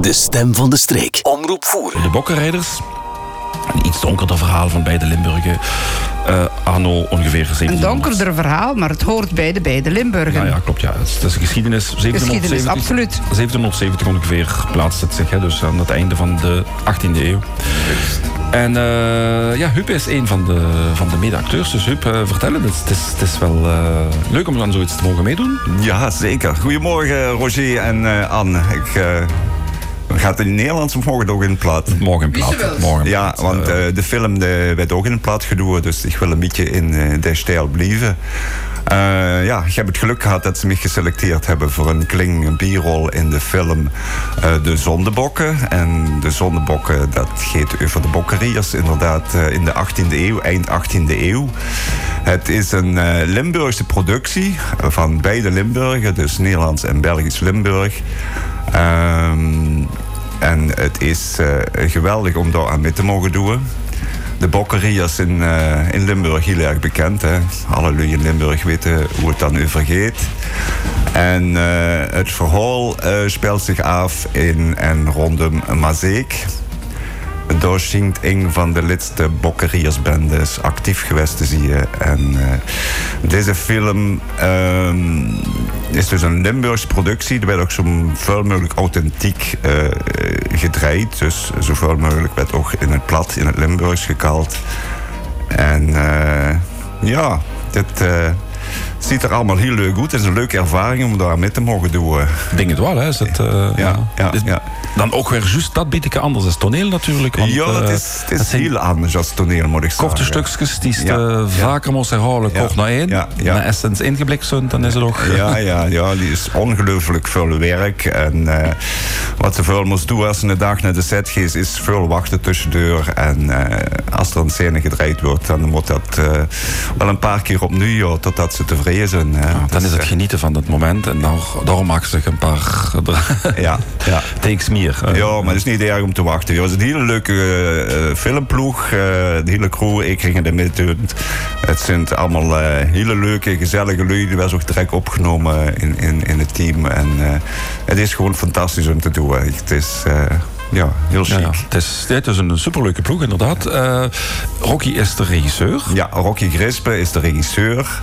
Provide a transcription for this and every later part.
De stem van de streek. Omroep voeren. De Bokkenrijders. Een iets donkerder verhaal van beide Limburgen. Uh, anno ongeveer 1700. Een donkerder verhaal, maar het hoort bij de beide Limburgen. Ja, ja klopt. Ja. Het is, het is geschiedenis. 1770, geschiedenis, absoluut. 1770 ongeveer plaatst het zich. Hè, dus aan het einde van de 18e eeuw. En uh, ja, Huub is een van de, van de mede-acteurs. Dus Huub, uh, vertel het. Het is, het is wel uh, leuk om aan zoiets te mogen meedoen. Ja, zeker. Goedemorgen, Roger en Anne. Ik Gaat het in Nederlands of morgen ook in het plaat? Morgen in plaat. Morgen ja, want uh, de film de, werd ook in het plaat gedaan, dus ik wil een beetje in uh, de stijl blijven. Uh, ja, ik heb het geluk gehad dat ze me geselecteerd hebben voor een kling bierrol in de film uh, De Zondebokken. En De Zondebokken, dat gaat over de bokkeriers inderdaad uh, in de 18e eeuw, eind 18e eeuw. Het is een Limburgse productie van beide Limburgen, dus Nederlands en Belgisch Limburg. Um, en het is uh, geweldig om daar aan mee te mogen doen. De bokkeriers in, uh, in Limburg heel erg bekend. Hè. Alle in Limburg weten hoe het dan over gaat. En uh, het verhaal speelt zich af in en rondom Mazeek. Daar zingt een van de lidste bokkeriersbendes actief geweest te zien. En deze film uh, is dus een Limburgse productie. Er werd ook zo veel mogelijk authentiek uh, gedraaid. Dus zoveel mogelijk werd ook in het plat, in het Limburgs gekald. En ja, dit ziet er allemaal heel leuk uit. Het is een leuke ervaring om daar mee te mogen doen. Ik denk het wel, hè? Is het, uh, ja, ja, ja, Dan ook weer juist dat beetje anders als toneel natuurlijk. Want, ja, dat is, het is heel anders als toneel, moet ik zeggen. Korte stukjes die je vaker moest herhalen, kort naar één. Ja, ja. Na essence ingeblikt zijn, dan is het nog... Ja, ja, ja, die is ongelooflijk veel werk. En uh, wat ze veel moest doen als ze een dag naar de set gaat, is veel wachten tussendoor. En uh, als er een scène gedraaid wordt, dan moet dat wel een paar keer opnieuw, totdat ze tevreden zijn. Ja, dan is het genieten van het moment en dan, daarom maken ze een paar ja, ja. takes meer. Ja, maar het is niet erg om te wachten. Het was een hele leuke uh, filmploeg, uh, de hele crew. Ik ging er mee doen. Het zijn allemaal uh, hele leuke, gezellige lui. Die was ook direct opgenomen in, in, in het team. En het is gewoon fantastisch om te doen. Het is ja, heel chic. Ja, Het, is, het is een superleuke ploeg, inderdaad. Uh, Rocky is de regisseur. Ja, Rocky Grispe is de regisseur.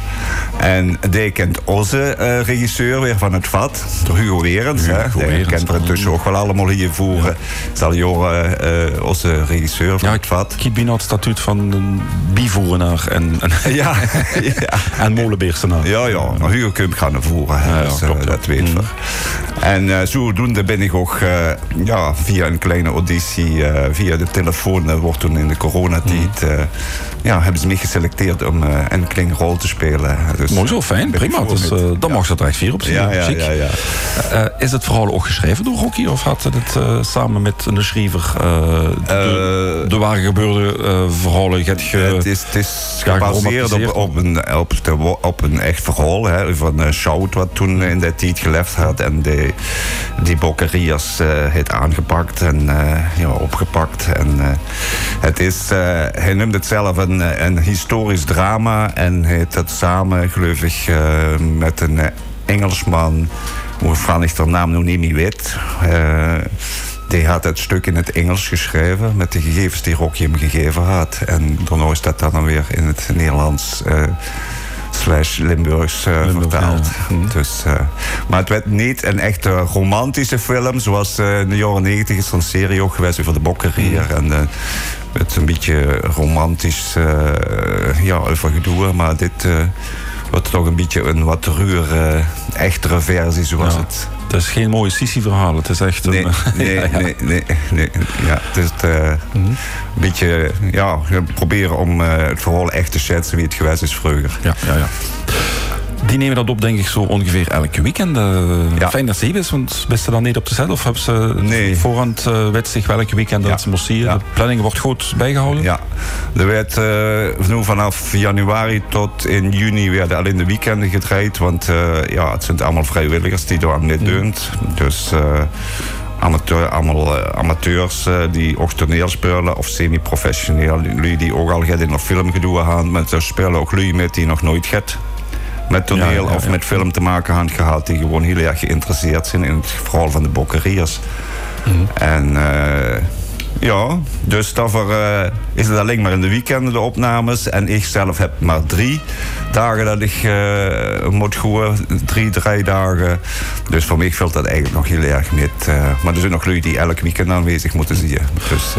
En die kent onze uh, regisseur weer van het vat, de Hugo Werens. Hugo hè. Die kent er intussen ook wel allemaal hier voeren. Ja. Zal Joren, uh, onze regisseur van ja, het vat. Ik ben het statuut van een bivoerenaar en, en, ja, ja. en molenbeersenaar. Ja, ja. Maar Hugo kun je gaan voeren. Ja, dus, klopt, dat weten we. Mm. En zodoende ben ik ook ja, via een kleine auditie uh, via de telefoon. Uh, wordt toen in de coronatijd. Uh, ja, hebben ze me geselecteerd om een kleine rol te spelen. Dus, Mooi zo, fijn, prima. Dus, dan ja. mag ze het echt vier op zich. Ja, ja, ja, ja. is het verhaal ook geschreven door Rocky? Of had ze het samen met een schrijver de, de waar gebeurde verhalen? Het, ge, het is, het is gebaseerd op, op, een, op, de, op een echt verhaal hè, van uh, Schout, wat toen in die tijd geleft had. En die, die bokkeriers heeft aangepakt en uh, ja, opgepakt. En, uh, het is, uh, hij noemt het zelf een, een historisch drama. En heeft het samen, geloof ik, met een Engelsman, waarvan ik de naam nog niet meer weet. die had het stuk in het Engels geschreven met de gegevens die Rocky hem gegeven had. En daarna is dat dan weer in het Nederlands slash Limburgs uh, vertaald. Mhm. Dus, uh, maar het werd niet een echte romantische film, zoals uh, in de jaren negentig is er een serie ook geweest over de bokkerier. Mm. En met een beetje romantisch ja, over gedoe. Maar dit wordt toch een beetje een wat ruwer, echtere versie zoals ja. het het is geen mooie Sissi-verhaal. Het is echt nee, een... Nee, ja, ja. nee, nee, nee, Ja, het is uh, mm -hmm. een beetje... Ja, proberen om uh, het verhaal echt te schetsen wie het geweest is vroeger. Ja, ja, ja. Die nemen dat op, denk ik, zo ongeveer elke weekend. Uh, ja. Fijn dat ze hier is, want best ze dan niet op de set? Of hebben ze nee. voorhand uh, weet zich welke weekend dat ze moest Ja. De planning wordt goed bijgehouden? Ja, er werd uh, vanaf januari tot in juni werden alleen de weekenden gedraaid. Want ja, het zijn allemaal vrijwilligers die daar aan meedoen. Mm. Dus amateur, allemaal uh, amateurs uh, die ook toneel spelen of semi-professioneel. Lui die ook al in een film gedaan hebben, maar ze spelen ook lui met die nog nooit gaat met toneel ja, ja, of met film te maken hebben gehad... die gewoon heel erg geïnteresseerd zijn in het verhaal van de bokkeriers. En eh, ja, dus daarvoor eh, is het alleen maar in de weekenden de opnames. En ik zelf heb maar drie dagen dat ik eh, moet gaan. Drie, drie dagen. Dus voor mij valt dat eigenlijk nog heel erg met. maar er zijn nog lui die elk weekend aanwezig moeten zien. Dus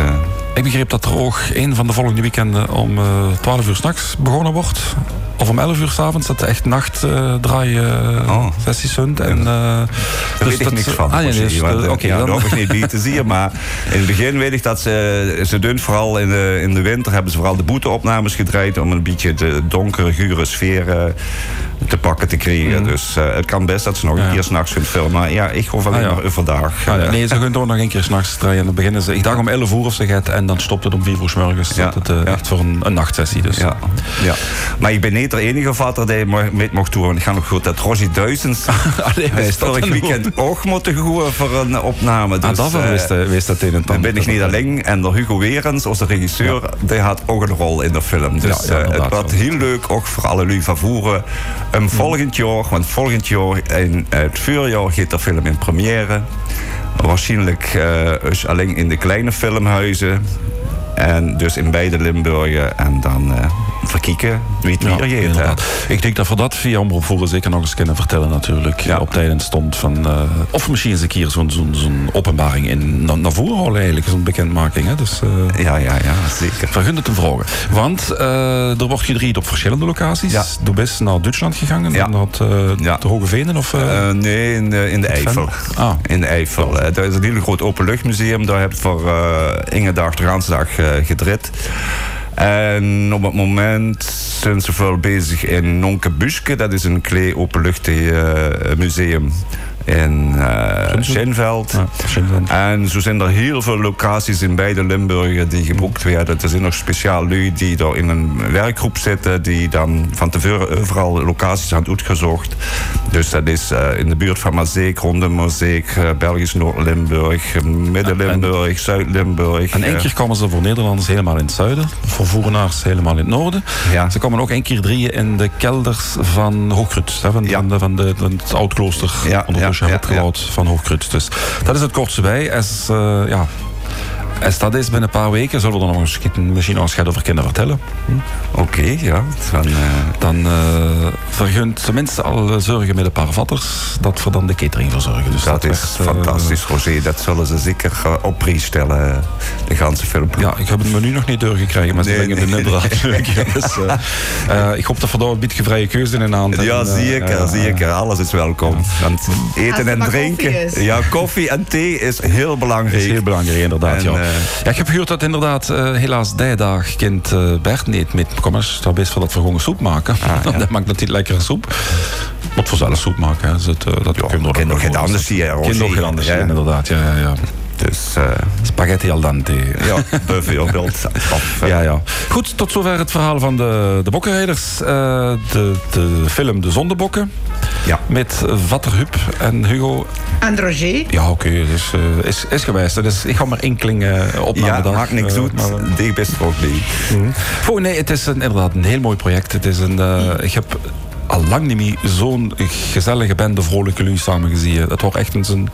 Ik begreep dat er ook een van de volgende weekenden om eh 12 uur s'nachts begonnen wordt. Of om 11 uur s'avonds, dat echt nachtdraaien Oh. sessies zijn. En, eh, Daar dus weet ik dat- niks van. Ah, ja, nee, dus, want, eh, eh, Oké, ja, dan- daar hoef ik niet bij te zien. Maar in het begin weet ik dat ze... Ze doen vooral in de, in de winter... hebben ze vooral de boeteopnames gedraaid... om een beetje de donkere, gure sfeer eh, te pakken te krijgen. Dus eh, het kan best dat ze nog een Mhm. Keer s'nachts gaan filmen. Maar ja, ik hoef alleen Ah, maar overdag. Ah, Eh, nee, ze gaan door nog een keer s'nachts draaien. En dan beginnen ze, ik dacht om 11 uur of ze gaat. En dan stopt het om 4 uur s morgens. Ja, Dat het, eh. Echt voor een, een nachtsessie. Dus. Ja, ja. Maar ik ben niet de enige vader die mee mocht doen. Want ik ga nog goed dat Rosie Duizends... Allee, vorig weekend ook moeten gaan voor een opname. Ah, Dus, daarvoor eh, wist, eh, wist dat een en Dan ben ik niet alleen. En de Hugo Werens, onze regisseur, die had ook een rol in de film. Dus Ja, ja, eh, het ja. heel leuk, ook voor alle lui van voeren. Um, volgend jaar, want volgend jaar in het voorjaar gaat de film in première. Waarschijnlijk eh, is alleen in de kleine filmhuizen. En dus in beide Limburgen. En dan eh verkieken wie het Ja, weer gaat. hè. inderdaad. Ik denk dat we dat via Omroep Voeren zeker nog eens kunnen vertellen natuurlijk. Ja. Op tijdens stond van... eh, of misschien eens een keer zo'n zo'n zo'n openbaring in, naar, naar voren halen eigenlijk. Zo'n bekendmaking. Hè? Dus eh Ja, ja, ja, zeker. vergun het te vragen. Want eh, er wordt gedreid op verschillende locaties. Ja. Du bent naar Duitsland gegaan. Ja. En dat eh Ja. de Hoge Venen of... nee, in de, in de Eifel. Ah. In de Eifel. Daar is een heel groot openluchtmuseum. Daar heb ik voor Inge Dag de eh gedrit. En op het moment zijn ze veel bezig in Nonkebuske. Dat is een klein openluchtmuseum in eh Schenveld. Ja, Schenveld. En zo zijn er heel veel locaties in beide Limburgen die geboekt werden. Er zijn nog speciaal lui die daar in een werkgroep zitten, die dan van tevoren overal locaties aan uitgezocht. Dus dat is eh, in de buurt van Mazeek, rondom Mazeek, eh, Belgisch Noord-Limburg, Midden-Limburg, Zuid-Limburg. En één eh, keer komen ze voor Nederlanders helemaal in het zuiden. Voor Voerenaars helemaal in het noorden. Ja. Ze komen ook één keer drieën in de kelders van Hoogkrut. Hè, van, Ja. van, de, van, de, van het oud-klooster Ja, ondertussen ja, van Hoogkrut. Dus dat is het kortste bij. Als, eh, ja, als dat is binnen een paar weken, zullen we er nog eens misschien nog eens over kunnen vertellen. Oké, ja. Van, eh, Dan eh vergunt tenminste al zorgen met een paar vatters dat we dan de catering verzorgen. Dus dat is werd, eh, fantastisch, Rosé. Dat zullen ze zeker op prijs stellen, de ganse film. Ja, ik heb het menu nog niet doorgekregen, maar ze Nee, zeggen nee. het inderdaad. Ja, dus, ik hoop dat we daar een beetje vrije keuze in aan Ja, zeker, zeker. Alles is welkom. Want Als eten en drinken. koffie. Ja, koffie en thee is heel belangrijk. Is heel belangrijk, inderdaad. En, ja. Eh, ja, ik heb gehoord dat inderdaad eh, helaas die dag kind eh, Bert niet met kom eens, dat is voor dat we gewoon soep maken. Ah, dat maakt natuurlijk lekkere soep. Moet voor zelf soep maken. Hè. Dus het, dat Ja, kan nog geen anders zien, Roger. nog geen anders Ja. zien, inderdaad. Ja, ja, ja. Dus Spaghetti al dente. ja, bijvoorbeeld. Of, Ja, ja. Goed, tot zover het verhaal van de, de bokkenrijders. De, de film De Zondebokken. Ja. Met Vatter Huub en Hugo. En Roger. Ja, oké, dus, eh, is, is gewijs. Dus ik ga maar enkeling eh op Ja, dag. maakt niks Eh, uit. maar, eh, Die best ook bij. Oh, nee, het is een, inderdaad een heel mooi project. Het is een, eh, ik heb al lang niet meer zo'n gezellige bende vrolijke lui samen gezien. Het wordt echt een, een,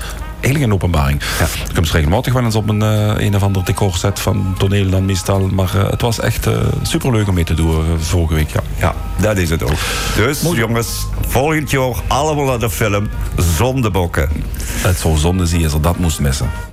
eigenlijk een openbaring. Ja. Ik heb ze regelmatig wel eens op een, eh, een of ander decorset van toneel dan meestal. Maar eh, het was echt eh, superleuk om mee te doen vorige week. Ja. Ja, dat is het ook. Dus jongens, volgend jaar allemaal naar de film Zondebokken. Het zou zonde zien als er dat moest missen.